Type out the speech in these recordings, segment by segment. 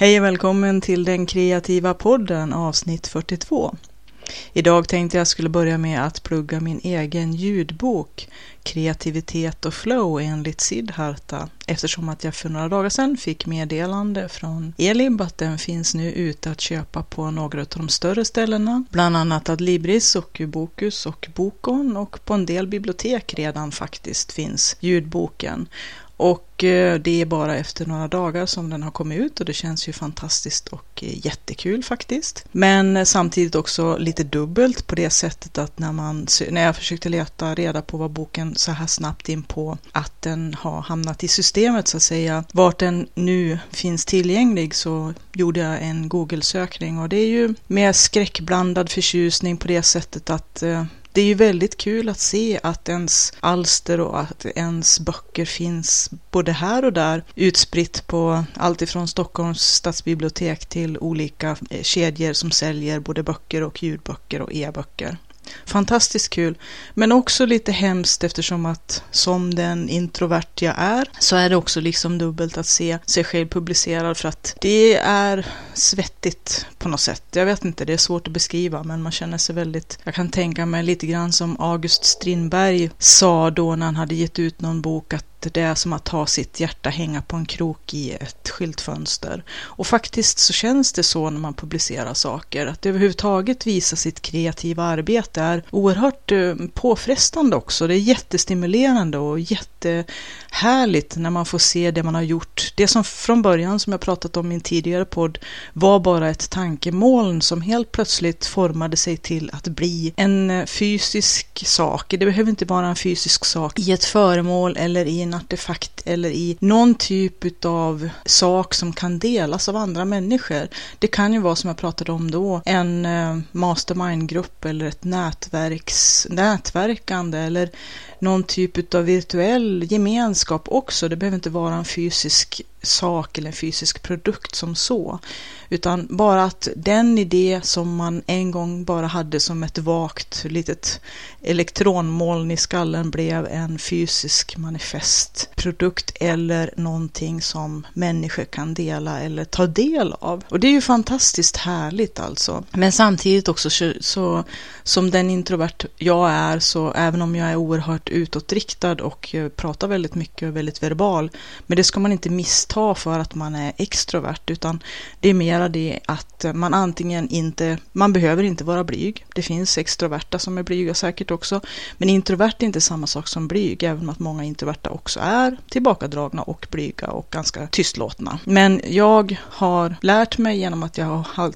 Hej och välkommen till den kreativa podden avsnitt 42. Idag tänkte jag skulle börja med att plugga min egen ljudbok Kreativitet och flow enligt Siddharta eftersom att jag för några dagar sedan fick meddelande från Elib att den finns nu ute att köpa på några av de större ställena, bland annat Adlibris och Bokus och Bokon och på en del bibliotek redan faktiskt finns ljudboken. Och eh, det är bara efter några dagar som den har kommit ut och det känns ju fantastiskt och eh, jättekul faktiskt. Men eh, samtidigt också lite dubbelt på det sättet att när, man, när jag försökte leta reda på vad boken så här snabbt in på att den har hamnat i systemet så att säga, vart den nu finns tillgänglig så gjorde jag en Google-sökning och det är ju med skräckblandad förtjusning på det sättet att det är ju väldigt kul att se att ens alster och att ens böcker finns både här och där utspritt på allt ifrån Stockholms stadsbibliotek till olika eh, kedjor som säljer både böcker och ljudböcker och e-böcker. Fantastiskt kul, men också lite hemskt eftersom att som den introvert jag är så är det också liksom dubbelt att se sig själv publicerad för att det är svettigt på något sätt. Jag vet inte, det är svårt att beskriva men man känner sig väldigt, jag kan tänka mig lite grann som August Strindberg sa då när han hade gett ut någon bok att det är som att ha sitt hjärta hänga på en krok i ett skyltfönster. Och faktiskt så känns det så när man publicerar saker, att överhuvudtaget visa sitt kreativa arbete är oerhört eh, påfrestande också. Det är jättestimulerande och jättehärligt när man får se det man har gjort. Det som från början, som jag pratat om i en tidigare podd, var bara ett tankemoln som helt plötsligt formade sig till att bli en eh, fysisk sak. Det behöver inte vara en fysisk sak i ett föremål eller i en artefakt eller i någon typ av sak som kan delas av andra människor. Det kan ju vara som jag pratade om då, en mastermindgrupp mastermind-grupp eller ett nätverks, nätverkande eller någon typ av virtuell gemenskap också. Det behöver inte vara en fysisk sak eller en fysisk produkt som så. Utan bara att den idé som man en gång bara hade som ett vagt litet elektronmoln i skallen blev en fysisk manifest produkt eller någonting som människor kan dela eller ta del av. Och det är ju fantastiskt härligt alltså. Men samtidigt också så, så som den introvert jag är så även om jag är oerhört utåtriktad och eh, pratar väldigt mycket och väldigt verbal men det ska man inte missta för att man är extrovert utan det är mera det att man antingen inte, man behöver inte vara blyg. Det finns extroverta som är blyga säkert också men introvert är inte samma sak som blyg även om att många introverta också är tillbakadragna och blyga och ganska tystlåtna. Men jag har lärt mig genom att jag har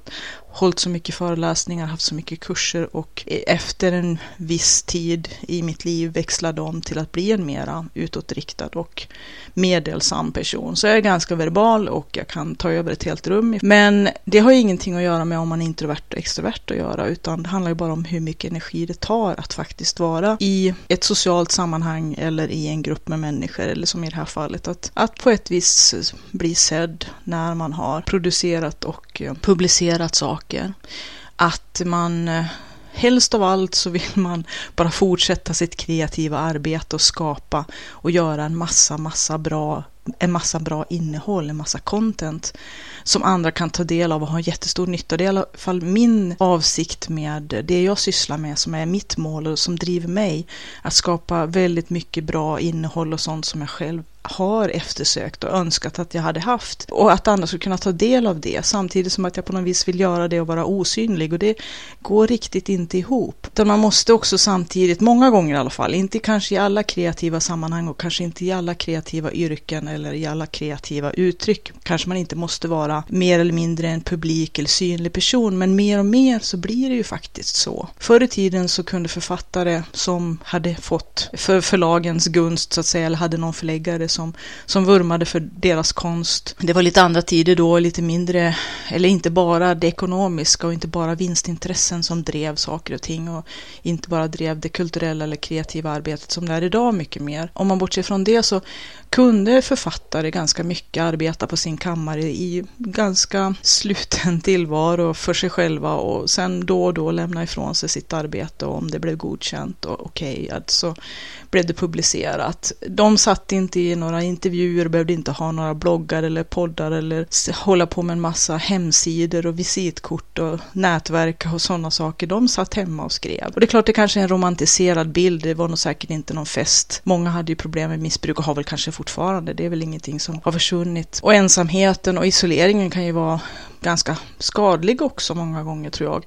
hållit så mycket föreläsningar, haft så mycket kurser och efter en viss tid i mitt liv växlade om till att bli en mera utåtriktad och meddelsam person. Så jag är ganska verbal och jag kan ta över ett helt rum. Men det har ju ingenting att göra med om man är introvert och extrovert att göra, utan det handlar ju bara om hur mycket energi det tar att faktiskt vara i ett socialt sammanhang eller i en grupp med människor, eller som i det här fallet, att, att på ett vis bli sedd när man har producerat och eh, publicerat saker. Att man eh, helst av allt så vill man bara fortsätta sitt kreativa arbete och skapa och göra en massa, massa bra en massa bra innehåll, en massa content som andra kan ta del av och ha jättestor nytta. Det är i alla fall min avsikt med det jag sysslar med som är mitt mål och som driver mig att skapa väldigt mycket bra innehåll och sånt som jag själv har eftersökt och önskat att jag hade haft och att andra skulle kunna ta del av det samtidigt som att jag på något vis vill göra det och vara osynlig och det går riktigt inte ihop. Utan man måste också samtidigt, många gånger i alla fall, inte kanske i alla kreativa sammanhang och kanske inte i alla kreativa yrken eller i alla kreativa uttryck. Kanske man inte måste vara mer eller mindre en publik eller synlig person men mer och mer så blir det ju faktiskt så. Förr i tiden så kunde författare som hade fått för förlagens gunst så att säga eller hade någon förläggare som, som vurmade för deras konst. Det var lite andra tider då, lite mindre, eller inte bara det ekonomiska och inte bara vinstintressen som drev saker och ting och inte bara drev det kulturella eller kreativa arbetet som det är idag mycket mer. Om man bortser från det så kunde författare ganska mycket arbeta på sin kammare i ganska sluten tillvaro för sig själva och sen då och då lämna ifrån sig sitt arbete och om det blev godkänt och okej, okay, alltså blev det publicerat. De satt inte i några intervjuer, behövde inte ha några bloggar eller poddar eller hålla på med en massa hemsidor och visitkort och nätverk och sådana saker. De satt hemma och skrev. Och det är klart, det kanske är en romantiserad bild. Det var nog säkert inte någon fest. Många hade ju problem med missbruk och har väl kanske fortfarande. Det är väl ingenting som har försvunnit. Och ensamheten och isoleringen kan ju vara ganska skadlig också många gånger tror jag.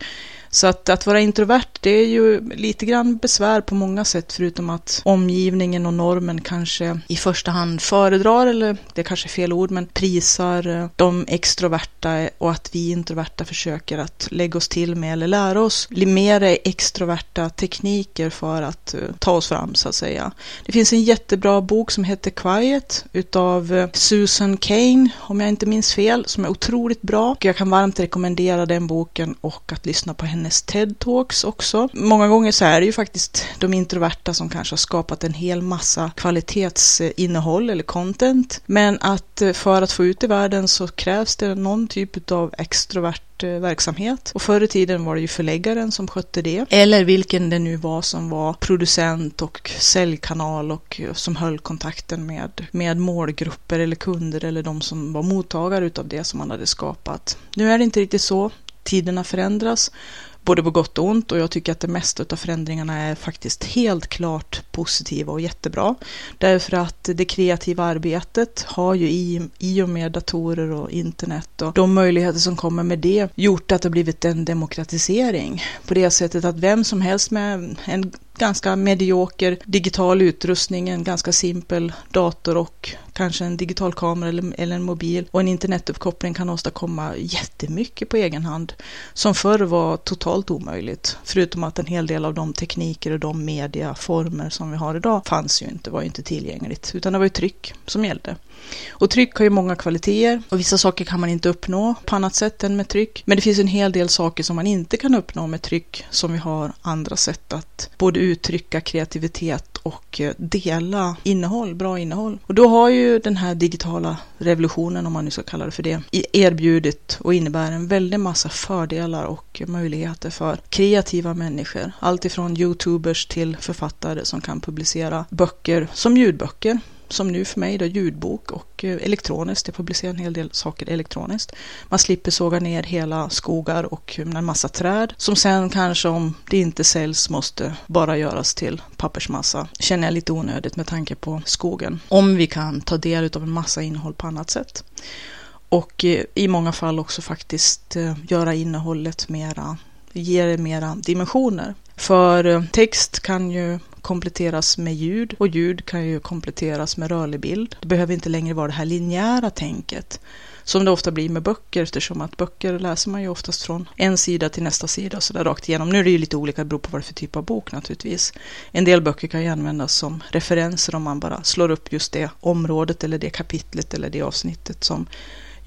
Så att, att vara introvert, det är ju lite grann besvär på många sätt, förutom att omgivningen och normen kanske i första hand föredrar, eller det är kanske är fel ord, men prisar eh, de extroverta och att vi introverta försöker att lägga oss till med eller lära oss mer extroverta tekniker för att uh, ta oss fram så att säga. Det finns en jättebra bok som heter Quiet utav eh, Susan Kane, om jag inte minns fel, som är otroligt bra. Jag kan varmt rekommendera den boken och att lyssna på henne hennes TED-talks också. Många gånger så är det ju faktiskt de introverta som kanske har skapat en hel massa kvalitetsinnehåll eller content. Men att eh, för att få ut i världen så krävs det någon typ av extrovert eh, verksamhet. Och förr i tiden var det ju förläggaren som skötte det. Eller vilken det nu var som var producent och säljkanal och eh, som höll kontakten med, med målgrupper eller kunder eller de som var mottagare utav det som man hade skapat. Nu är det inte riktigt så. Tiderna förändras både på gott och ont och jag tycker att det mesta av förändringarna är faktiskt helt klart positiva och jättebra. Därför att det kreativa arbetet har ju i, i och med datorer och internet och de möjligheter som kommer med det gjort att det blivit en demokratisering på det sättet att vem som helst med en ganska medioker digital utrustning, en ganska simpel dator och kanske en digital kamera eller, eller en mobil och en internetuppkoppling kan åstadkomma jättemycket på egen hand som förr var totalt omöjligt. Förutom att en hel del av de tekniker och de mediaformer som vi har idag fanns ju inte, var ju inte tillgängligt, utan det var ju tryck som gällde. Och tryck har ju många kvaliteter och vissa saker kan man inte uppnå på annat sätt än med tryck. Men det finns en hel del saker som man inte kan uppnå med tryck som vi har andra sätt att både uttrycka kreativitet och eh, dela innehåll, bra innehåll. Och då har ju den här digitala revolutionen, om man nu ska kalla det för det, erbjudit och innebär en väldig massa fördelar och möjligheter för kreativa människor. Allt ifrån youtubers till författare som kan publicera böcker som ljudböcker som nu för mig då ljudbok och eh, elektroniskt. Jag publicerar en hel del saker elektroniskt. Man slipper såga ner hela skogar och eh, en massa träd som sen kanske om det inte säljs måste bara göras till pappersmassa. Känner jag lite onödigt med tanke på skogen. Om vi kan ta del av en massa innehåll på annat sätt. Och eh, i många fall också faktiskt göra innehållet mera, ge det mera dimensioner. För text kan ju kompletteras med ljud och ljud kan ju kompletteras med rörlig bild. Det behöver inte längre vara det här linjära tänket som det ofta blir med böcker eftersom att böcker läser man ju oftast från en sida till nästa sida så där rakt igenom. Nu är det ju lite olika, det beror på vad det är för typ av bok naturligtvis. En del böcker kan ju användas som referenser om man bara slår upp just det området eller det kapitlet eller det avsnittet som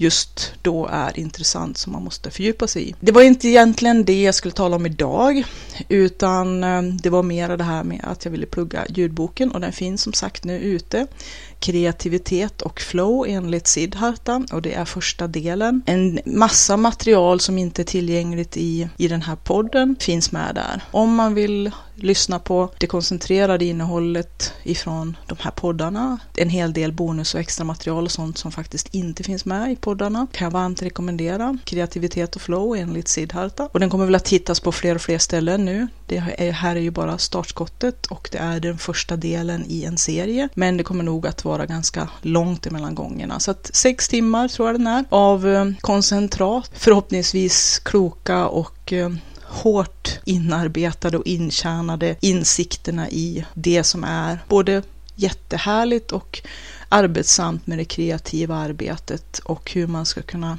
just då är intressant som man måste fördjupa sig i. Det var inte egentligen det jag skulle tala om idag, utan eh, det var mer det här med att jag ville plugga ljudboken och den finns som sagt nu ute kreativitet och flow enligt Siddharta och det är första delen. En massa material som inte är tillgängligt i, i den här podden finns med där. Om man vill lyssna på det koncentrerade innehållet ifrån de här poddarna, en hel del bonus och extra material och sånt som faktiskt inte finns med i poddarna, kan jag varmt rekommendera Kreativitet och flow enligt Siddharta. Och den kommer väl att hittas på fler och fler ställen nu. Det här är ju bara startskottet och det är den första delen i en serie, men det kommer nog att vara ganska långt emellan gångerna. Så att sex timmar tror jag den är av eh, koncentrat, förhoppningsvis kloka och eh, hårt inarbetade och intjänade insikterna i det som är både jättehärligt och arbetsamt med det kreativa arbetet och hur man ska kunna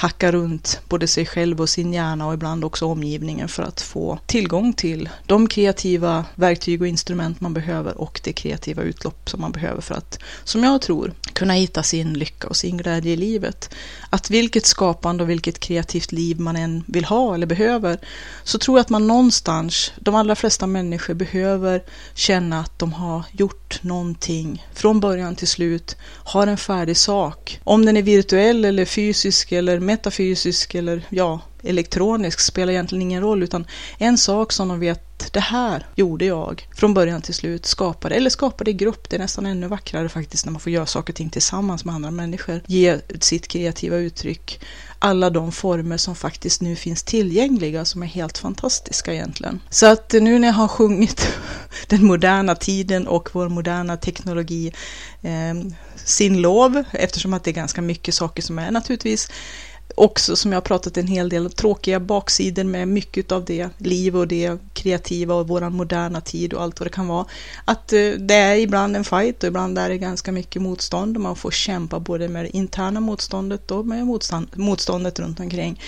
hacka runt både sig själv och sin hjärna och ibland också omgivningen för att få tillgång till de kreativa verktyg och instrument man behöver och det kreativa utlopp som man behöver för att, som jag tror, kunna hitta sin lycka och sin glädje i livet. Att vilket skapande och vilket kreativt liv man än vill ha eller behöver, så tror jag att man någonstans, de allra flesta människor behöver känna att de har gjort någonting från början till slut, har en färdig sak. Om den är virtuell eller fysisk eller metafysisk eller ja, elektronisk spelar egentligen ingen roll, utan en sak som de vet, det här gjorde jag från början till slut, skapade, eller skapade i grupp, det är nästan ännu vackrare faktiskt när man får göra saker och ting tillsammans med andra människor, ge sitt kreativa uttryck, alla de former som faktiskt nu finns tillgängliga som är helt fantastiska egentligen. Så att nu när jag har sjungit den moderna tiden och vår moderna teknologi eh, sin lov, eftersom att det är ganska mycket saker som är naturligtvis också som jag har pratat en hel del tråkiga baksidor med mycket av det liv och det kreativa och våran moderna tid och allt vad det kan vara. Att eh, det är ibland en fight och ibland är det ganska mycket motstånd och man får kämpa både med det interna motståndet och med motstånd, motståndet runt omkring.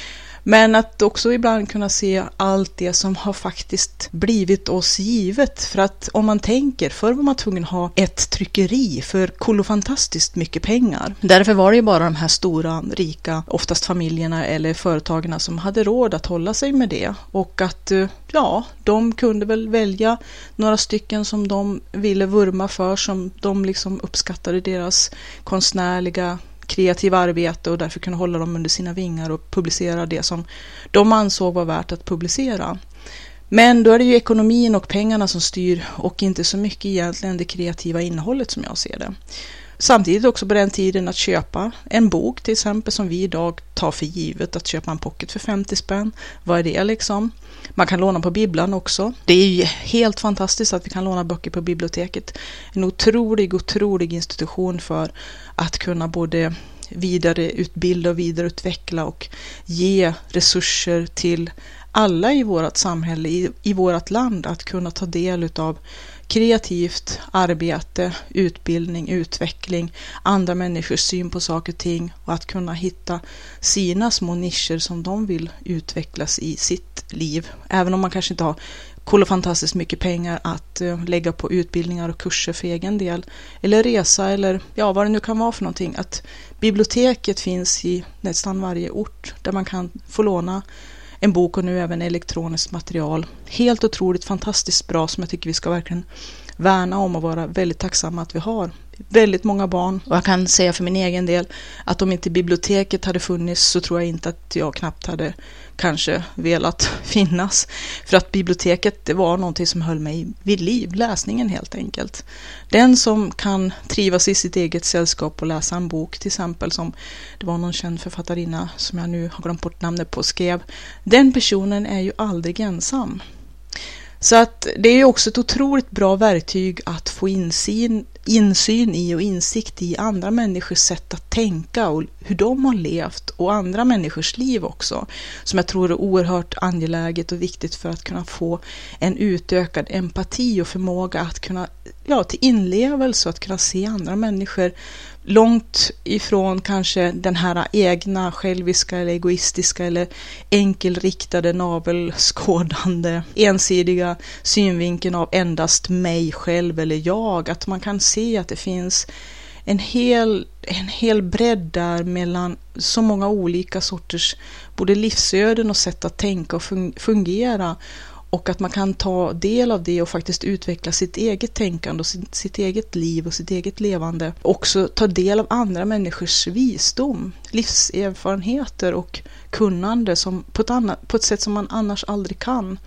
Men att också ibland kunna se allt det som har faktiskt blivit oss givet. För att om man tänker, förr var man tvungen att ha ett tryckeri för kolofantastiskt mycket pengar. Därför var det ju bara de här stora, rika, oftast familjerna eller företagen som hade råd att hålla sig med det. Och att, eh, ja, de kunde väl välja några stycken som de ville vurma för, som de liksom uppskattade deras konstnärliga kreativa arbete och därför kunna hålla dem under sina vingar och publicera det som de ansåg var värt att publicera. Men då är det ju ekonomin och pengarna som styr och inte så mycket egentligen det kreativa innehållet som jag ser det. Samtidigt också på den tiden att köpa en bok till exempel som vi idag tar för givet att köpa en pocket för 50 spänn. Vad är det liksom? Man kan låna på bibblan också. Det är ju helt fantastiskt att vi kan låna böcker på biblioteket. En otrolig, otrolig institution för att kunna både vidareutbilda och vidareutveckla och ge resurser till alla i vårt samhälle, i, i vårt land att kunna ta del utav kreativt arbete, utbildning, utveckling, andra människors syn på saker och ting och att kunna hitta sina små nischer som de vill utvecklas i sitt liv. Även om man kanske inte har kolla fantastiskt mycket pengar att eh, lägga på utbildningar och kurser för egen del. Eller resa eller ja, vad det nu kan vara för någonting. Att biblioteket finns i nästan varje ort där man kan få låna en bok och nu även elektroniskt material. Helt otroligt fantastiskt bra som jag tycker vi ska verkligen värna om och vara väldigt tacksamma att vi har. Väldigt många barn och jag kan säga för min egen del att om inte biblioteket hade funnits så tror jag inte att jag knappt hade kanske velat finnas. För att biblioteket det var någonting som höll mig vid liv, läsningen helt enkelt. Den som kan trivas i sitt eget sällskap och läsa en bok till exempel som det var någon känd författarinna som jag nu har glömt bort namnet på skrev. Den personen är ju aldrig ensam. Så att det är också ett otroligt bra verktyg att få insyn, insyn i och insikt i andra människors sätt att tänka och hur de har levt och andra människors liv också. Som jag tror är oerhört angeläget och viktigt för att kunna få en utökad empati och förmåga att kunna, ja, till inlevelse och att kunna se andra människor långt ifrån kanske den här egna själviska eller egoistiska eller enkelriktade navelskådande ensidiga synvinkeln av endast mig själv eller jag. Att man kan se att det finns en hel, en hel bredd där mellan så många olika sorters både livsöden och sätt att tänka och fungera och att man kan ta del av det och faktiskt utveckla sitt eget tänkande och sitt, sitt, eget liv och sitt eget levande. Också ta del av andra människors visdom, livserfarenheter och kunnande som på, ett annat, på ett sätt som man annars aldrig kan.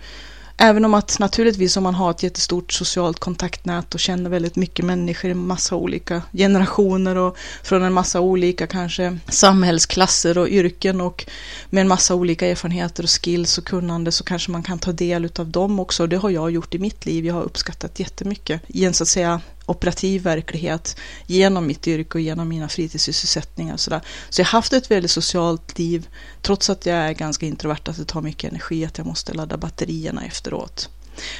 Även om att naturligtvis om man har ett jättestort socialt kontaktnät och känner väldigt mycket människor i massa olika generationer och från en massa olika kanske samhällsklasser och yrken och med en massa olika erfarenheter och skills och kunnande så kanske man kan ta del av dem också. Det har jag gjort i mitt liv. Jag har uppskattat jättemycket i en så att säga operativ verklighet genom mitt yrke och genom mina fritidssysselsättningar. Och sådär. Så jag har haft ett väldigt socialt liv trots att jag är ganska introvert, att det tar mycket energi, att jag måste ladda batterierna efteråt.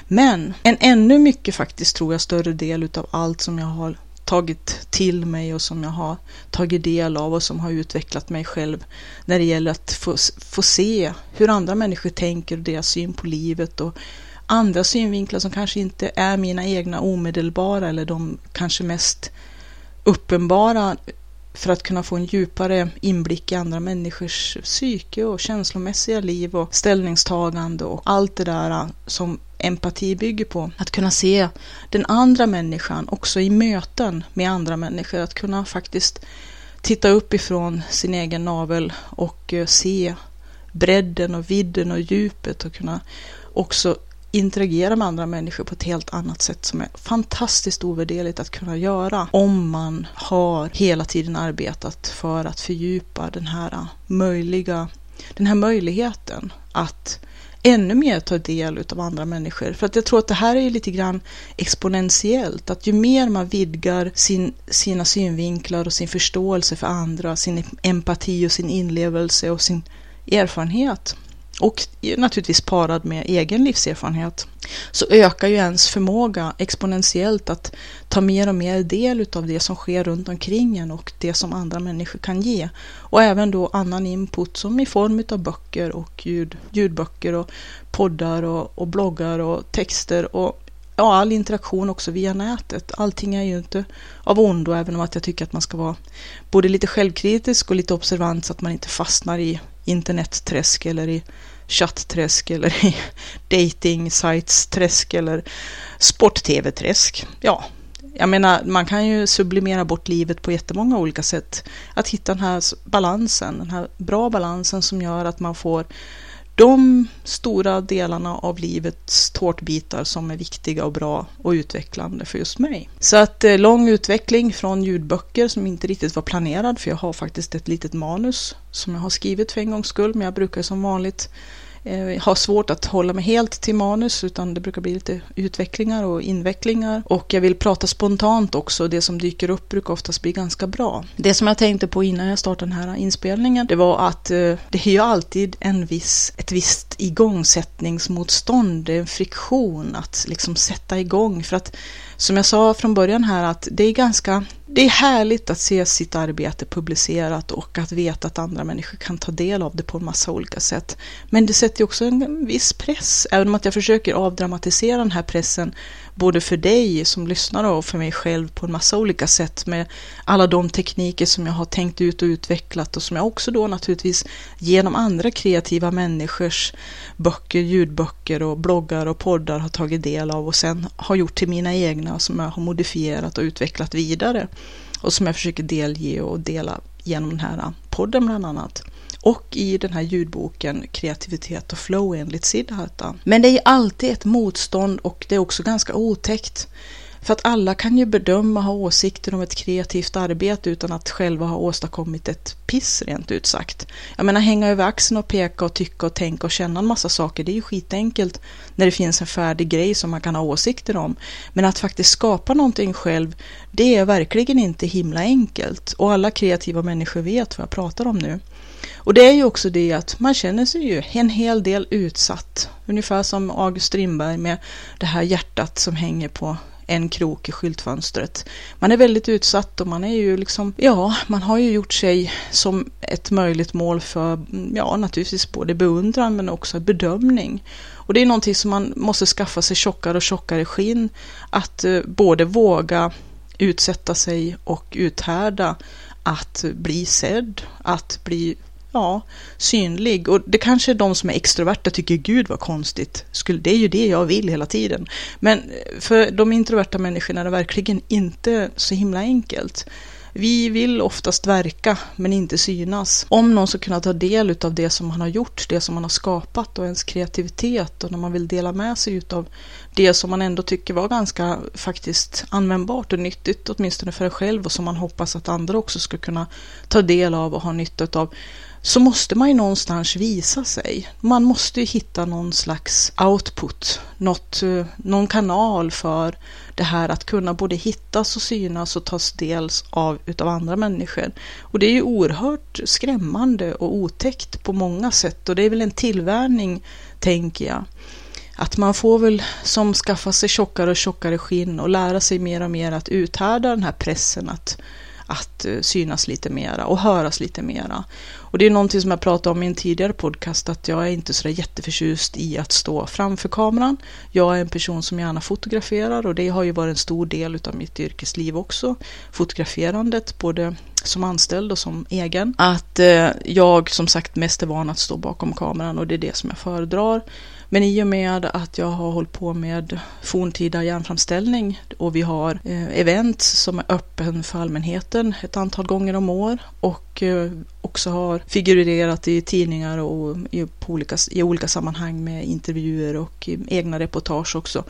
Men en ännu mycket faktiskt tror jag större del utav allt som jag har tagit till mig och som jag har tagit del av och som har utvecklat mig själv när det gäller att få, få se hur andra människor tänker och deras syn på livet och andra synvinklar som kanske inte är mina egna omedelbara eller de kanske mest uppenbara för att kunna få en djupare inblick i andra människors psyke och känslomässiga liv och ställningstagande och allt det där äh, som empati bygger på. Att kunna se den andra människan också i möten med andra människor. Att kunna faktiskt titta upp ifrån sin egen navel och äh, se bredden och vidden och djupet och kunna också interagera med andra människor på ett helt annat sätt som är fantastiskt ovärderligt att kunna göra om man har hela tiden arbetat för att fördjupa den här möjliga, den här möjligheten att ännu mer ta del av andra människor. För att jag tror att det här är lite grann exponentiellt. Att ju mer man vidgar sin, sina synvinklar och sin förståelse för andra, sin empati och sin inlevelse och sin erfarenhet och naturligtvis parad med egen livserfarenhet, så ökar ju ens förmåga exponentiellt att ta mer och mer del av det som sker runt omkring en och det som andra människor kan ge. Och även då annan input som i form av böcker och ljud, ljudböcker och poddar och, och bloggar och texter och ja, all interaktion också via nätet. Allting är ju inte av ondo, även om att jag tycker att man ska vara både lite självkritisk och lite observant så att man inte fastnar i internetträsk eller i chattträsk eller i dating sites träsk eller sport-tv-träsk. Ja, jag menar, man kan ju sublimera bort livet på jättemånga olika sätt. Att hitta den här balansen, den här bra balansen som gör att man får de stora delarna av livets tårtbitar som är viktiga och bra och utvecklande för just mig. Så att eh, lång utveckling från ljudböcker som inte riktigt var planerad för jag har faktiskt ett litet manus som jag har skrivit för en gångs skull men jag brukar som vanligt eh, har svårt att hålla mig helt till manus utan det brukar bli lite utvecklingar och invecklingar. Och jag vill prata spontant också. Det som dyker upp brukar oftast bli ganska bra. Det som jag tänkte på innan jag startade den här inspelningen det var att eh, det är ju alltid en viss, ett visst igångsättningsmotstånd, det är en friktion att liksom sätta igång. För att som jag sa från början här att det är ganska det är härligt att se sitt arbete publicerat och att veta att andra människor kan ta del av det på en massa olika sätt. Men det sätter också en viss press, även om att jag försöker avdramatisera den här pressen både för dig som lyssnar och för mig själv på en massa olika sätt med alla de tekniker som jag har tänkt ut och utvecklat och som jag också då naturligtvis genom andra kreativa människors böcker, ljudböcker och bloggar och poddar har tagit del av och sen har gjort till mina egna som jag har modifierat och utvecklat vidare och som jag försöker delge och dela genom den här podden bland annat och i den här ljudboken Kreativitet och flow enligt Siddhartha. Men det är alltid ett motstånd och det är också ganska otäckt. För att alla kan ju bedöma och ha åsikter om ett kreativt arbete utan att själva ha åstadkommit ett piss rent ut sagt. Jag menar hänga över axeln och peka och tycka och tänka och känna en massa saker, det är ju skitenkelt när det finns en färdig grej som man kan ha åsikter om. Men att faktiskt skapa någonting själv, det är verkligen inte himla enkelt. Och alla kreativa människor vet vad jag pratar om nu. Och det är ju också det att man känner sig ju en hel del utsatt. Ungefär som August Strindberg med det här hjärtat som hänger på en krok i skyltfönstret. Man är väldigt utsatt och man är ju liksom, ja, man har ju gjort sig som ett möjligt mål för, ja, naturligtvis både beundran men också bedömning. Och det är någonting som man måste skaffa sig tjockare och tjockare skinn. Att eh, både våga utsätta sig och uthärda att bli sedd, att bli ja, synlig. Och det kanske är de som är extroverta tycker gud vad konstigt. Skulle, det är ju det jag vill hela tiden. Men eh, för de introverta människorna är det verkligen inte så himla enkelt. Vi vill oftast verka men inte synas. Om någon ska kunna ta del av det som man har gjort, det som man har skapat och ens kreativitet och när man vill dela med sig av det som man ändå tycker var ganska faktiskt användbart och nyttigt åtminstone för en själv och som man hoppas att andra också ska kunna ta del av och ha nytta av så måste man ju någonstans visa sig. Man måste ju hitta någon slags output, något, eh, någon kanal för det här att kunna både hittas och synas och tas del av utav andra människor. Och det är ju oerhört skrämmande och otäckt på många sätt och det är väl en tillvärning, tänker jag. Att man får väl som skaffa sig tjockare och tjockare skinn och lära sig mer och mer att uthärda den här pressen att att eh, synas lite mera och höras lite mera. Och det är någonting som jag pratade om i en tidigare podcast att jag är inte så jätteförtjust i att stå framför kameran. Jag är en person som gärna fotograferar och det har ju varit en stor del av mitt yrkesliv också. Fotograferandet, både som anställd och som egen. Att eh, jag som sagt mest är van att stå bakom kameran och det är det som jag föredrar. Men i och med att jag har hållit på med forntida järnframställning och vi har eh, event som är öppen för allmänheten ett antal gånger om år och eh, också har figurerat i tidningar och i, olika, i olika sammanhang med intervjuer och eh, egna reportage också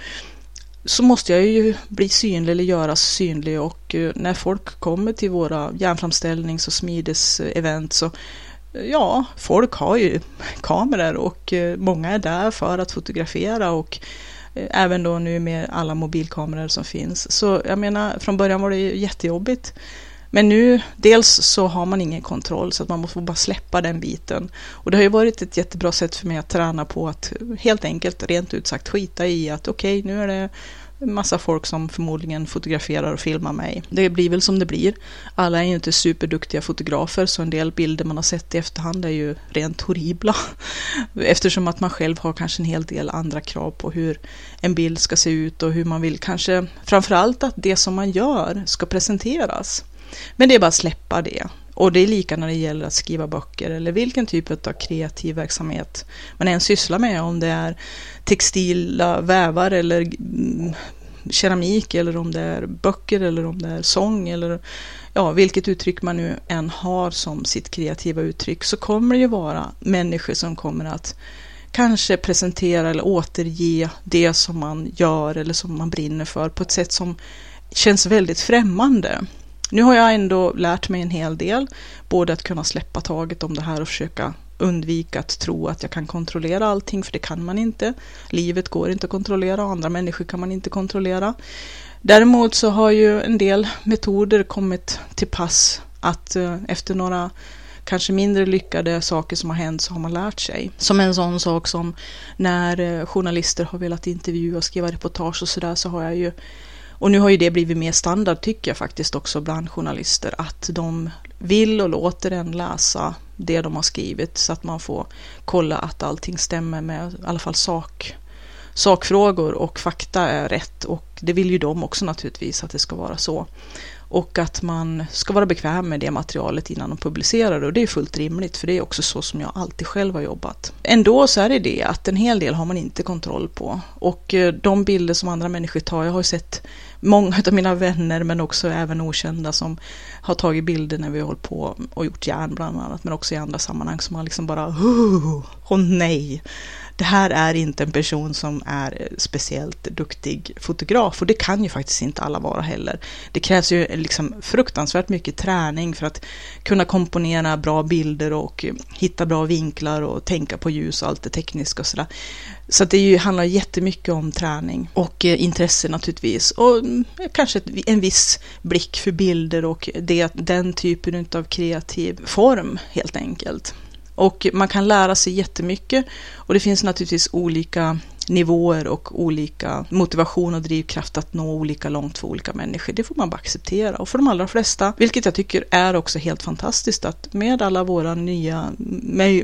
så måste jag ju bli synlig eller göras synlig och när folk kommer till våra järnframställnings och smidesevent så ja, folk har ju kameror och eh, många är där för att fotografera och eh, även då nu med alla mobilkameror som finns. Så jag menar, från början var det jättejobbigt. Men nu, dels så har man ingen kontroll så att man måste bara släppa den biten. Och det har ju varit ett jättebra sätt för mig att träna på att helt enkelt, rent ut sagt, skita i att okej, okay, nu är det massa folk som förmodligen fotograferar och filmar mig. Det blir väl som det blir. Alla är ju inte superduktiga fotografer så en del bilder man har sett i efterhand är ju rent horribla. Eftersom att man själv har kanske en hel del andra krav på hur en bild ska se ut och hur man vill kanske framförallt att det som man gör ska presenteras. Men det är bara att släppa det. Och det är lika när det gäller att skriva böcker eller vilken typ av kreativ verksamhet man än sysslar med. Om det är textila vävar eller mm, keramik eller om det är böcker eller om det är sång eller ja, vilket uttryck man nu än har som sitt kreativa uttryck så kommer det ju vara människor som kommer att kanske presentera eller återge det som man gör eller som man brinner för på ett sätt som känns väldigt främmande. Nu har jag ändå lärt mig en hel del, både att kunna släppa taget om det här och försöka undvika att tro att jag kan kontrollera allting, för det kan man inte. Livet går inte att kontrollera och andra människor kan man inte kontrollera. Däremot så har ju en del metoder kommit till pass att eh, efter några kanske mindre lyckade saker som har hänt så har man lärt sig. Som en sån sak som när eh, journalister har velat intervjua och skriva reportage och sådär så har jag ju och nu har ju det blivit mer standard tycker jag faktiskt också bland journalister att de vill och låter en läsa det de har skrivit så att man får kolla att allting stämmer med i alla fall sak, sakfrågor och fakta är rätt och det vill ju de också naturligtvis att det ska vara så. Och att man ska vara bekväm med det materialet innan de publicerar det och det är fullt rimligt för det är också så som jag alltid själv har jobbat. Ändå så är det det att en hel del har man inte kontroll på och eh, de bilder som andra människor tar, jag har ju sett många av mina vänner men också även okända som har tagit bilder när vi har hållit på och gjort järn bland annat men också i andra sammanhang som man liksom bara åh oh, nej det här är inte en person som är eh, speciellt duktig fotograf och det kan ju faktiskt inte alla vara heller. Det krävs ju eh, liksom fruktansvärt mycket träning för att kunna komponera bra bilder och eh, hitta bra vinklar och tänka på ljus och allt det tekniska och sådär. Så det ju, handlar jättemycket om träning och eh, intresse naturligtvis och mm, kanske en viss blick för bilder och det, den typen av kreativ form helt enkelt. Och man kan lära sig jättemycket. Och det finns naturligtvis olika nivåer och olika motivation och drivkraft att nå olika långt för olika människor. Det får man bara acceptera. Och för de allra flesta, vilket jag tycker är också helt fantastiskt, att med alla våra nya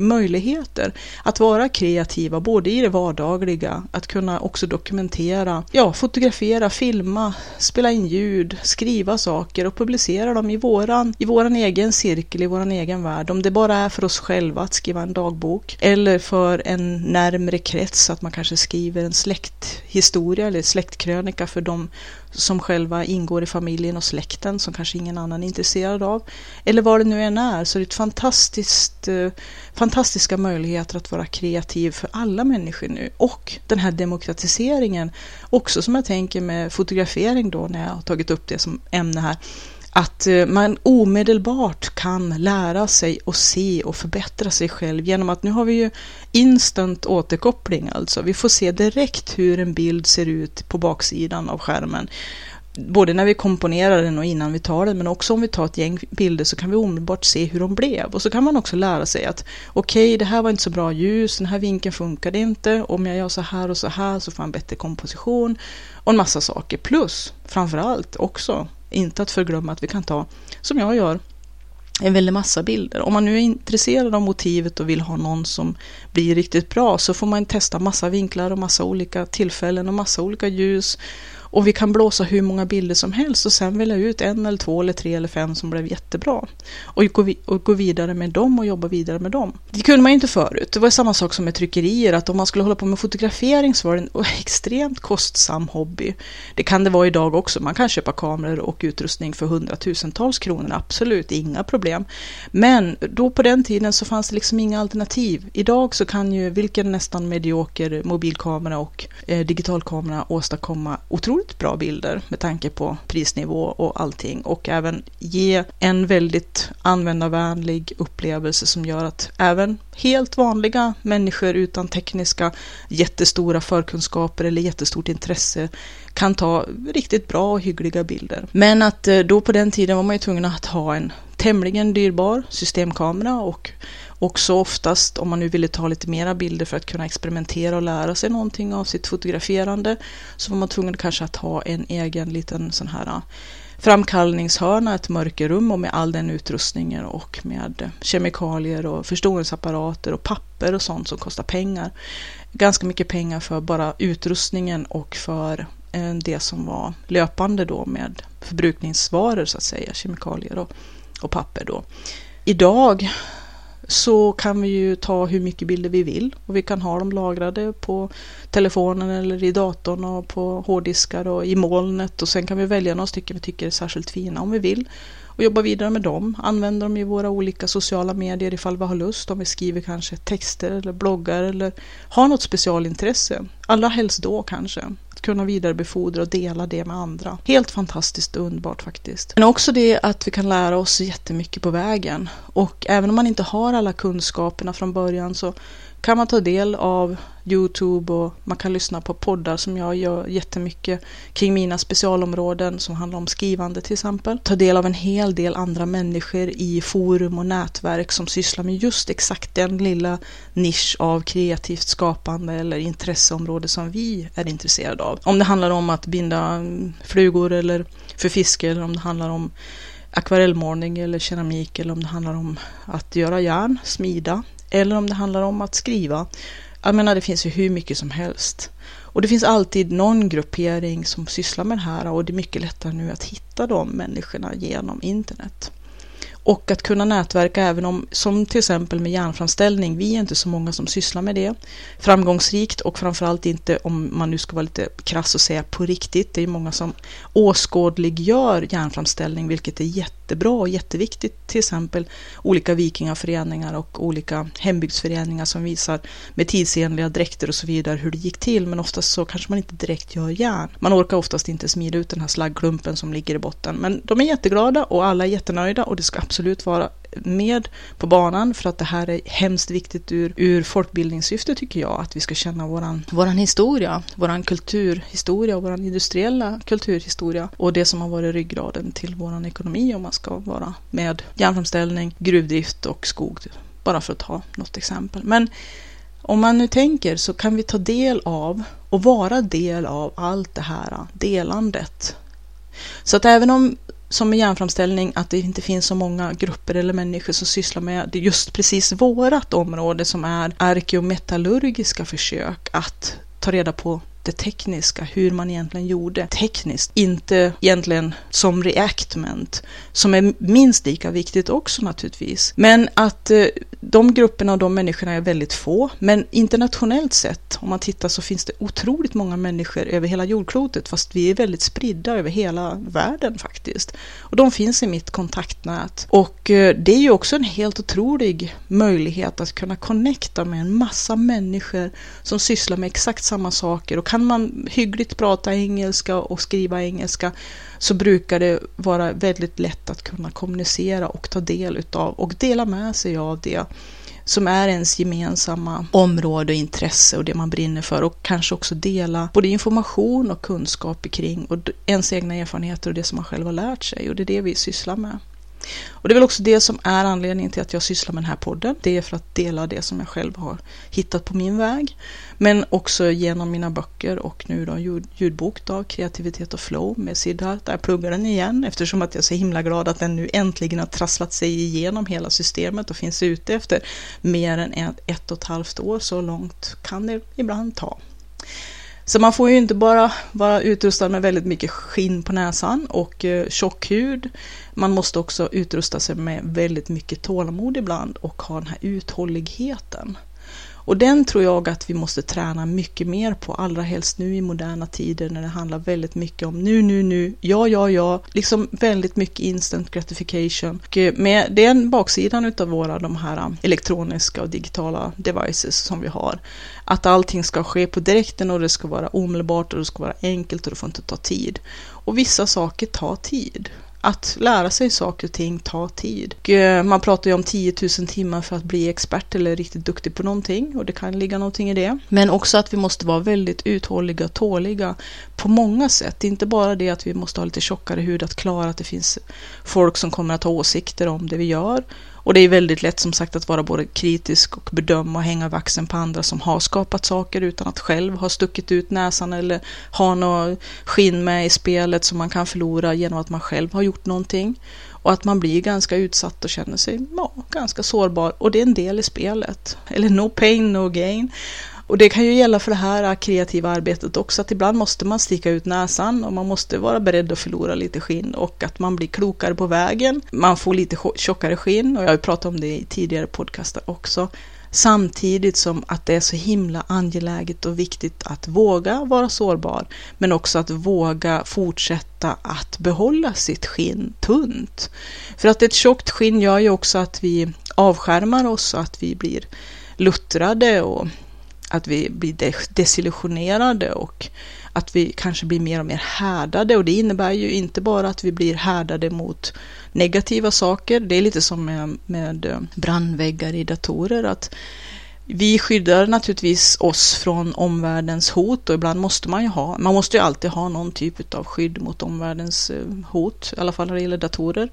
möjligheter att vara kreativa, både i det vardagliga, att kunna också dokumentera, ja, fotografera, filma, spela in ljud, skriva saker och publicera dem i våran, i våran egen cirkel, i våran egen värld. Om det bara är för oss själva att skriva en dagbok eller för en närmre krets, att man kanske skriver en släkthistoria eller släktkrönika för de som själva ingår i familjen och släkten som kanske ingen annan är intresserad av. Eller vad det nu än är så är det ett fantastiskt, eh, fantastiska möjligheter att vara kreativ för alla människor nu. Och den här demokratiseringen också som jag tänker med fotografering då när jag har tagit upp det som ämne här att eh, man omedelbart kan lära sig och se och förbättra sig själv genom att nu har vi ju instant återkoppling alltså. Vi får se direkt hur en bild ser ut på baksidan av skärmen. Både när vi komponerar den och innan vi tar den, men också om vi tar ett gäng bilder så kan vi omedelbart se hur de blev. Och så kan man också lära sig att okej, okay, det här var inte så bra ljus, den här vinkeln funkade inte, om jag gör så här och så här så får jag en bättre komposition och en massa saker. Plus, framförallt också, inte att förglömma att vi kan ta, som jag gör, en väldig massa bilder. Om man nu är intresserad av motivet och vill ha någon som blir riktigt bra så får man testa massa vinklar och massa olika tillfällen och massa olika ljus och vi kan blåsa hur många bilder som helst och sen välja ut en eller två eller tre eller fem som blev jättebra. Och gå, och gå vidare med dem och jobba vidare med dem. Det kunde man ju inte förut. Det var samma sak som med tryckerier, att om man skulle hålla på med fotografering så var det en extremt kostsam hobby. Det kan det vara idag också. Man kan köpa kameror och utrustning för hundratusentals kronor, absolut, inga problem. Men då på den tiden så fanns det liksom inga alternativ. Idag så kan ju vilken nästan medioker mobilkamera och eh, digitalkamera åstadkomma otroligt bra bilder med tanke på prisnivå och allting och även ge en väldigt användarvänlig upplevelse som gör att även helt vanliga människor utan tekniska jättestora förkunskaper eller jättestort intresse kan ta riktigt bra och hyggliga bilder. Men att eh, då på den tiden var man ju tvungen att ha en tämligen dyrbar systemkamera och också oftast om man nu ville ta lite mera bilder för att kunna experimentera och lära sig någonting av sitt fotograferande så var man tvungen kanske att ha en egen liten sån här äh, framkallningshörna, ett mörkerrum och med all den utrustningen och med kemikalier och förstoringsapparater och papper och sånt som kostar pengar. Ganska mycket pengar för bara utrustningen och för äh, det som var löpande då med förbrukningsvaror så att säga, kemikalier och, och papper då. Idag så kan vi ju ta hur mycket bilder vi vill och vi kan ha dem lagrade på telefonen eller i datorn och på hårddiskar och i molnet och sen kan vi välja några stycken vi tycker är särskilt fina om vi vill och jobba vidare med dem, använda dem i våra olika sociala medier ifall vi har lust, om vi skriver kanske texter eller bloggar eller har något specialintresse. Allra helst då kanske kunna vidarebefordra och dela det med andra. Helt fantastiskt och underbart faktiskt. Men också det att vi kan lära oss jättemycket på vägen. Och även om man inte har alla kunskaperna från början så kan man ta del av Youtube och man kan lyssna på poddar som jag gör jättemycket kring mina specialområden som handlar om skrivande till exempel. Ta del av en hel del andra människor i forum och nätverk som sysslar med just exakt den lilla nisch av kreativt skapande eller intresseområde som vi är intresserade av. Om det handlar om att binda flugor eller för fiske eller om det handlar om akvarellmålning eller keramik eller om det handlar om att göra järn, smida eller om det handlar om att skriva. Jag menar, det finns ju hur mycket som helst. Och det finns alltid någon gruppering som sysslar med det här och det är mycket lättare nu att hitta de människorna genom internet. Och att kunna nätverka även om, som till exempel med järnframställning, vi är inte så många som sysslar med det framgångsrikt och framförallt inte om man nu ska vara lite krass och säga på riktigt. Det är många som åskådliggör järnframställning, vilket är jätte jättebra och jätteviktigt. Till exempel olika vikingaföreningar och olika hembygdsföreningar som visar med tidsenliga dräkter och så vidare hur det gick till. Men oftast så kanske man inte direkt gör järn. Man orkar oftast inte smida ut den här slaggklumpen som ligger i botten. Men de är jätteglada och alla är jättenöjda och det ska absolut vara med på banan för att det här är hemskt viktigt ur, ur folkbildningssyfte tycker jag, att vi ska känna våran, våran historia, våran kulturhistoria och våran industriella kulturhistoria och det som har varit ryggraden till våran ekonomi om man ska vara med järnframställning, gruvdrift och skog, bara för att ta något exempel. Men om man nu tänker så kan vi ta del av och vara del av allt det här delandet. Så att även om som med järnframställning att det inte finns så många grupper eller människor som sysslar med just precis vårat område som är arkeometallurgiska försök att ta reda på det tekniska, hur man egentligen gjorde tekniskt, inte egentligen som reactment, som är minst lika viktigt också naturligtvis. Men att eh, de grupperna och de människorna är väldigt få, men internationellt sett, om man tittar så finns det otroligt många människor över hela jordklotet, fast vi är väldigt spridda över hela världen faktiskt. Och de finns i mitt kontaktnät. Och eh, det är ju också en helt otrolig möjlighet att kunna connecta med en massa människor som sysslar med exakt samma saker och kan man hyggligt prata engelska och skriva engelska så brukar det vara väldigt lätt att kunna kommunicera och ta del utav och dela med sig av det som är ens gemensamma område och intresse och det man brinner för och kanske också dela både information och kunskap kring och ens egna erfarenheter och det som man själv har lärt sig och det är det vi sysslar med. Och det är väl också det som är anledningen till att jag sysslar med den här podden. Det är för att dela det som jag själv har hittat på min väg. Men också genom mina böcker och nu då ljudbok då, Kreativitet och flow med Siddharth. Där jag pluggar den igen eftersom att jag är så himla glad att den nu äntligen har trasslat sig igenom hela systemet och finns ute efter mer än ett, ett och ett halvt år. Så långt kan det ibland ta. Så man får ju inte bara vara utrustad med väldigt mycket skinn på näsan och eh, tjock hud. Man måste också utrusta sig med väldigt mycket tålamod ibland och ha den här uthålligheten. Och den tror jag att vi måste träna mycket mer på, allra helst nu i moderna tider när det handlar väldigt mycket om nu, nu, nu, ja, ja, ja, liksom väldigt mycket instant gratification. Och eh, med den baksidan utav våra de här eh, elektroniska och digitala devices som vi har, att allting ska ske på direkten och det ska vara omedelbart och det ska vara enkelt och det får inte ta tid. Och vissa saker tar tid att lära sig saker och ting tar tid. Och eh, man pratar ju om 10 000 timmar för att bli expert eller riktigt duktig på någonting och det kan ligga någonting i det. Men också att vi måste vara väldigt uthålliga och tåliga på många sätt. Det är inte bara det att vi måste ha lite tjockare hud att klara att det finns folk som kommer att ha åsikter om det vi gör och det är väldigt lätt som sagt att vara både kritisk och bedöma och hänga vaxen på andra som har skapat saker utan att själv ha stuckit ut näsan eller ha något skinn med i spelet som man kan förlora genom att man själv har gjort någonting. Och att man blir ganska utsatt och känner sig ja, ganska sårbar och det är en del i spelet. Eller no pain, no gain. Och det kan ju gälla för det här kreativa arbetet också, att ibland måste man sticka ut näsan och man måste vara beredd att förlora lite skinn och att man blir klokare på vägen. Man får lite tjockare skinn och jag har pratat om det i tidigare podcaster också. Samtidigt som att det är så himla angeläget och viktigt att våga vara sårbar, men också att våga fortsätta att behålla sitt skinn tunt. För att ett tjockt skinn gör ju också att vi avskärmar oss och att vi blir luttrade och att vi blir desillusionerade och att vi kanske blir mer och mer härdade och det innebär ju inte bara att vi blir härdade mot negativa saker. Det är lite som med, med eh, brandväggar i datorer att vi skyddar naturligtvis oss från omvärldens hot och ibland måste man ju ha, man måste ju alltid ha någon typ av skydd mot omvärldens eh, hot, i alla fall när det gäller datorer.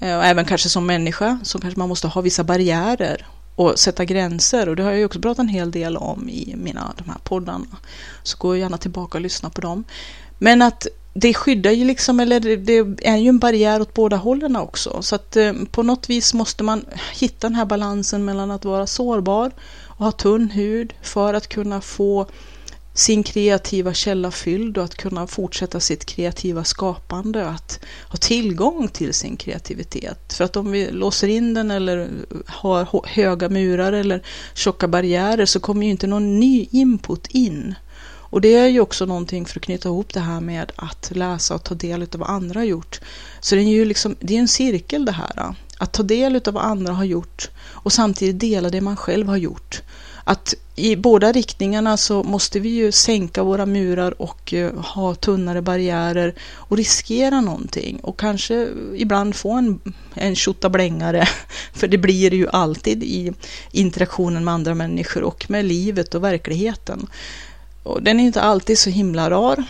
Eh, och även kanske som människa så kanske man måste ha vissa barriärer och sätta gränser och det har jag ju också pratat en hel del om i mina de här poddarna. Så gå gärna tillbaka och lyssna på dem. Men att det skyddar ju liksom, eller det är ju en barriär åt båda hållen också. Så att eh, på något vis måste man hitta den här balansen mellan att vara sårbar och ha tunn hud för att kunna få sin kreativa källa fylld och att kunna fortsätta sitt kreativa skapande, att ha tillgång till sin kreativitet. För att om vi låser in den eller har höga murar eller tjocka barriärer så kommer ju inte någon ny input in. Och det är ju också någonting för att knyta ihop det här med att läsa och ta del av vad andra har gjort. Så det är ju liksom, det är en cirkel det här. Att ta del av vad andra har gjort och samtidigt dela det man själv har gjort att i båda riktningarna så måste vi ju sänka våra murar och eh, ha tunnare barriärer och riskera någonting och kanske ibland få en, en tjottablängare, för det blir det ju alltid i interaktionen med andra människor och med livet och verkligheten. Och den är inte alltid så himla rar,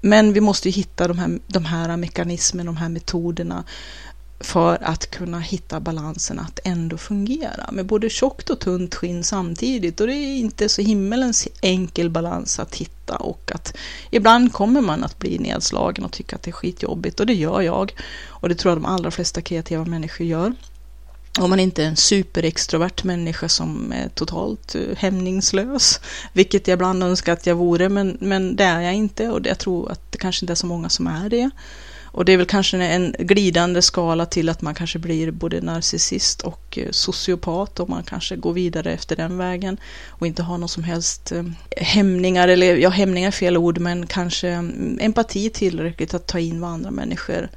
men vi måste hitta de här, de här mekanismerna, de här metoderna för att kunna hitta balansen att ändå fungera. Med både tjockt och tunt skinn samtidigt. Och det är inte så himmelens enkel balans att hitta. Och att ibland kommer man att bli nedslagen och tycka att det är skitjobbigt. Och det gör jag. Och det tror jag de allra flesta kreativa människor gör. Om man inte är en superextrovert människa som är totalt eh, hämningslös, vilket jag ibland önskar att jag vore, men, men det är jag inte. Och jag tror att det kanske inte är så många som är det. Och det är väl kanske en glidande skala till att man kanske blir både narcissist och eh, sociopat och man kanske går vidare efter den vägen och inte har någon som helst eh, hämningar, eller ja, hämningar är fel ord, men kanske mm, empati tillräckligt att ta in vad andra människor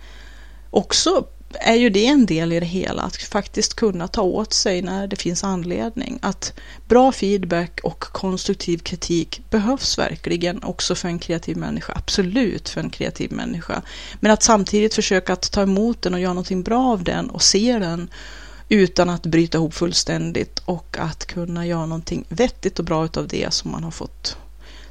också är ju det en del i det hela, att faktiskt kunna ta åt sig när det finns anledning. Att bra feedback och konstruktiv kritik behövs verkligen också för en kreativ människa, absolut för en kreativ människa. Men att samtidigt försöka att ta emot den och göra någonting bra av den och se den utan att bryta ihop fullständigt och att kunna göra någonting vettigt och bra utav det som man har fått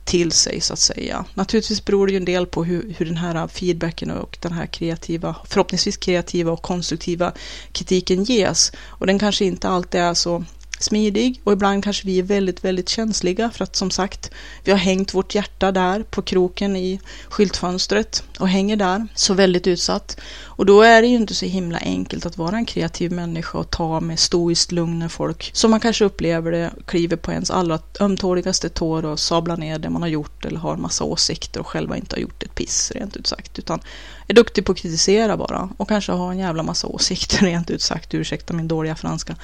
till sig så att säga. Naturligtvis beror det ju en del på hur, hur den här feedbacken och den här kreativa, förhoppningsvis kreativa och konstruktiva kritiken ges. Och den kanske inte alltid är så smidig och ibland kanske vi är väldigt, väldigt känsliga för att som sagt, vi har hängt vårt hjärta där på kroken i skyltfönstret och hänger där, så väldigt utsatt. Och då är det ju inte så himla enkelt att vara en kreativ människa och ta med stoiskt lugn när folk, som man kanske upplever det, kliver på ens allra ömtåligaste tår och sablar ner det man har gjort eller har massa åsikter och själva inte har gjort ett piss, rent ut sagt, utan är duktig på att kritisera bara och kanske har en jävla massa åsikter, rent ut sagt, ursäkta min dåliga franska.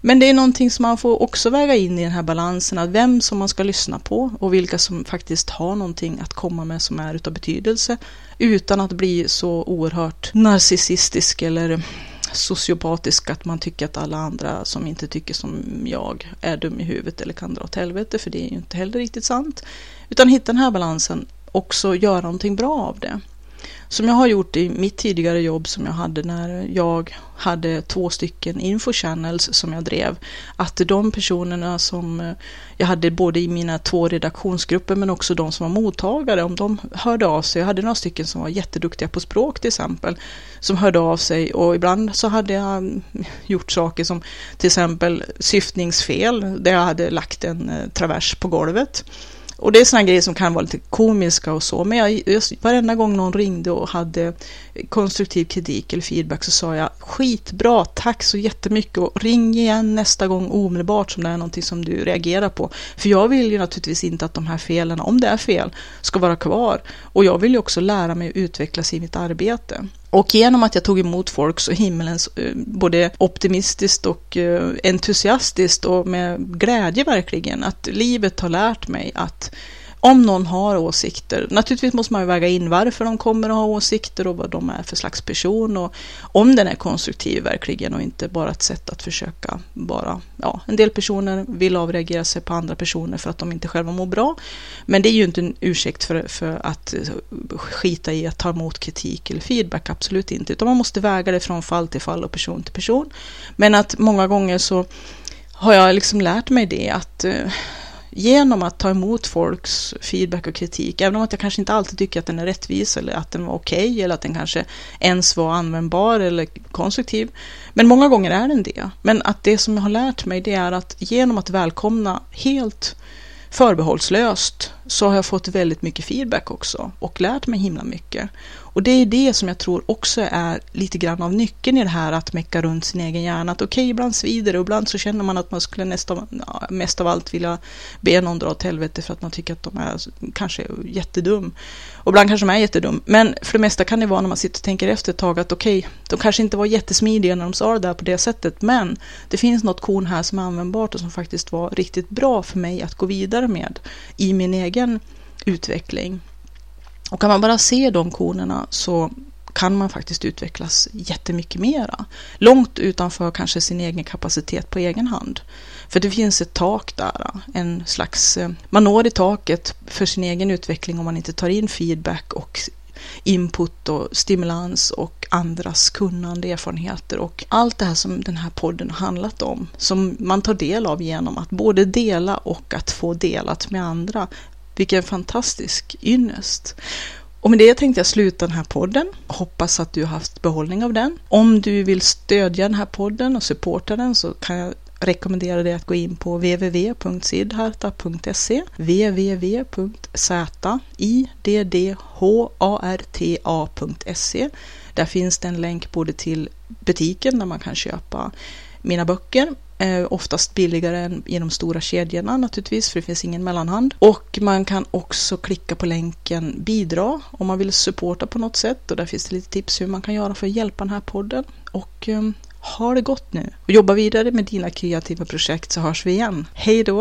Men det är någonting som man får också väga in i den här balansen, att vem som man ska lyssna på och vilka som faktiskt har någonting att komma med som är utav betydelse utan att bli så oerhört narcissistisk eller sociopatisk att man tycker att alla andra som inte tycker som jag är dum i huvudet eller kan dra åt helvete, för det är ju inte heller riktigt sant. Utan hitta den här balansen, också göra någonting bra av det som jag har gjort i mitt tidigare jobb som jag hade när jag hade två stycken infochannels som jag drev. Att de personerna som eh, jag hade både i mina två redaktionsgrupper men också de som var mottagare, om de hörde av sig. Jag hade några stycken som var jätteduktiga på språk till exempel, som hörde av sig och ibland så hade jag mm, gjort saker som till exempel syftningsfel, där jag hade lagt en eh, travers på golvet. Och det är sådana grejer som kan vara lite komiska och så, men jag, just, varenda gång någon ringde och hade konstruktiv kritik eller feedback så sa jag skitbra, tack så jättemycket och ring igen nästa gång omedelbart som det är någonting som du reagerar på. För jag vill ju naturligtvis inte att de här felen, om det är fel, ska vara kvar. Och jag vill ju också lära mig att utvecklas i mitt arbete. Och genom att jag tog emot folk så himmelens eh, både optimistiskt och eh, entusiastiskt och med glädje verkligen, att livet har lärt mig att om någon har åsikter, naturligtvis måste man ju väga in varför de kommer att ha åsikter och vad de är för slags person och om den är konstruktiv verkligen och inte bara ett sätt att försöka bara, ja, en del personer vill avreagera sig på andra personer för att de inte själva mår bra. Men det är ju inte en ursäkt för, för att skita i att ta emot kritik eller feedback, absolut inte, utan man måste väga det från fall till fall och person till person. Men att många gånger så har jag liksom lärt mig det att eh, genom att ta emot folks feedback och kritik, även om att jag kanske inte alltid tycker att den är rättvis eller att den var okej okay, eller att den kanske ens var användbar eller konstruktiv. Men många gånger är den det. Men att det som jag har lärt mig det är att genom att välkomna helt förbehållslöst så har jag fått väldigt mycket feedback också och lärt mig himla mycket. Och det är det som jag tror också är lite grann av nyckeln i det här att mecka runt sin egen hjärna. Att okej, okay, ibland svider det och ibland så känner man att man skulle nästan, ja, mest av allt vilja be någon dra åt helvete för att man tycker att de är kanske jättedum. Och ibland kanske de är jättedum. Men för det mesta kan det vara när man sitter och tänker efter ett tag att okej, okay, de kanske inte var jättesmidiga när de sa det där på det sättet. Men det finns något korn här som är användbart och som faktiskt var riktigt bra för mig att gå vidare med i min egen utveckling. Och kan man bara se de konerna så kan man faktiskt utvecklas jättemycket mera. Långt utanför kanske sin egen kapacitet på egen hand. För det finns ett tak där, en slags, eh, man når i taket för sin egen utveckling om man inte tar in feedback och input och stimulans och andras kunnande, erfarenheter och allt det här som den här podden har handlat om, som man tar del av genom att både dela och att få delat med andra, vilken fantastisk ynnest. Och med det tänkte jag sluta den här podden. Hoppas att du har haft behållning av den. Om du vill stödja den här podden och supporta den så kan jag rekommendera dig att gå in på www.sidharta.se www.ziddharta.se Där finns det en länk både till butiken där man kan köpa mina böcker Eh, oftast billigare än i de stora kedjorna naturligtvis, för det finns ingen mellanhand. Och man kan också klicka på länken bidra om man vill supporta på något sätt. Och där finns det lite tips hur man kan göra för att hjälpa den här podden. Och eh, ha det gott nu och jobba vidare med dina kreativa projekt så hörs vi igen. Hej då!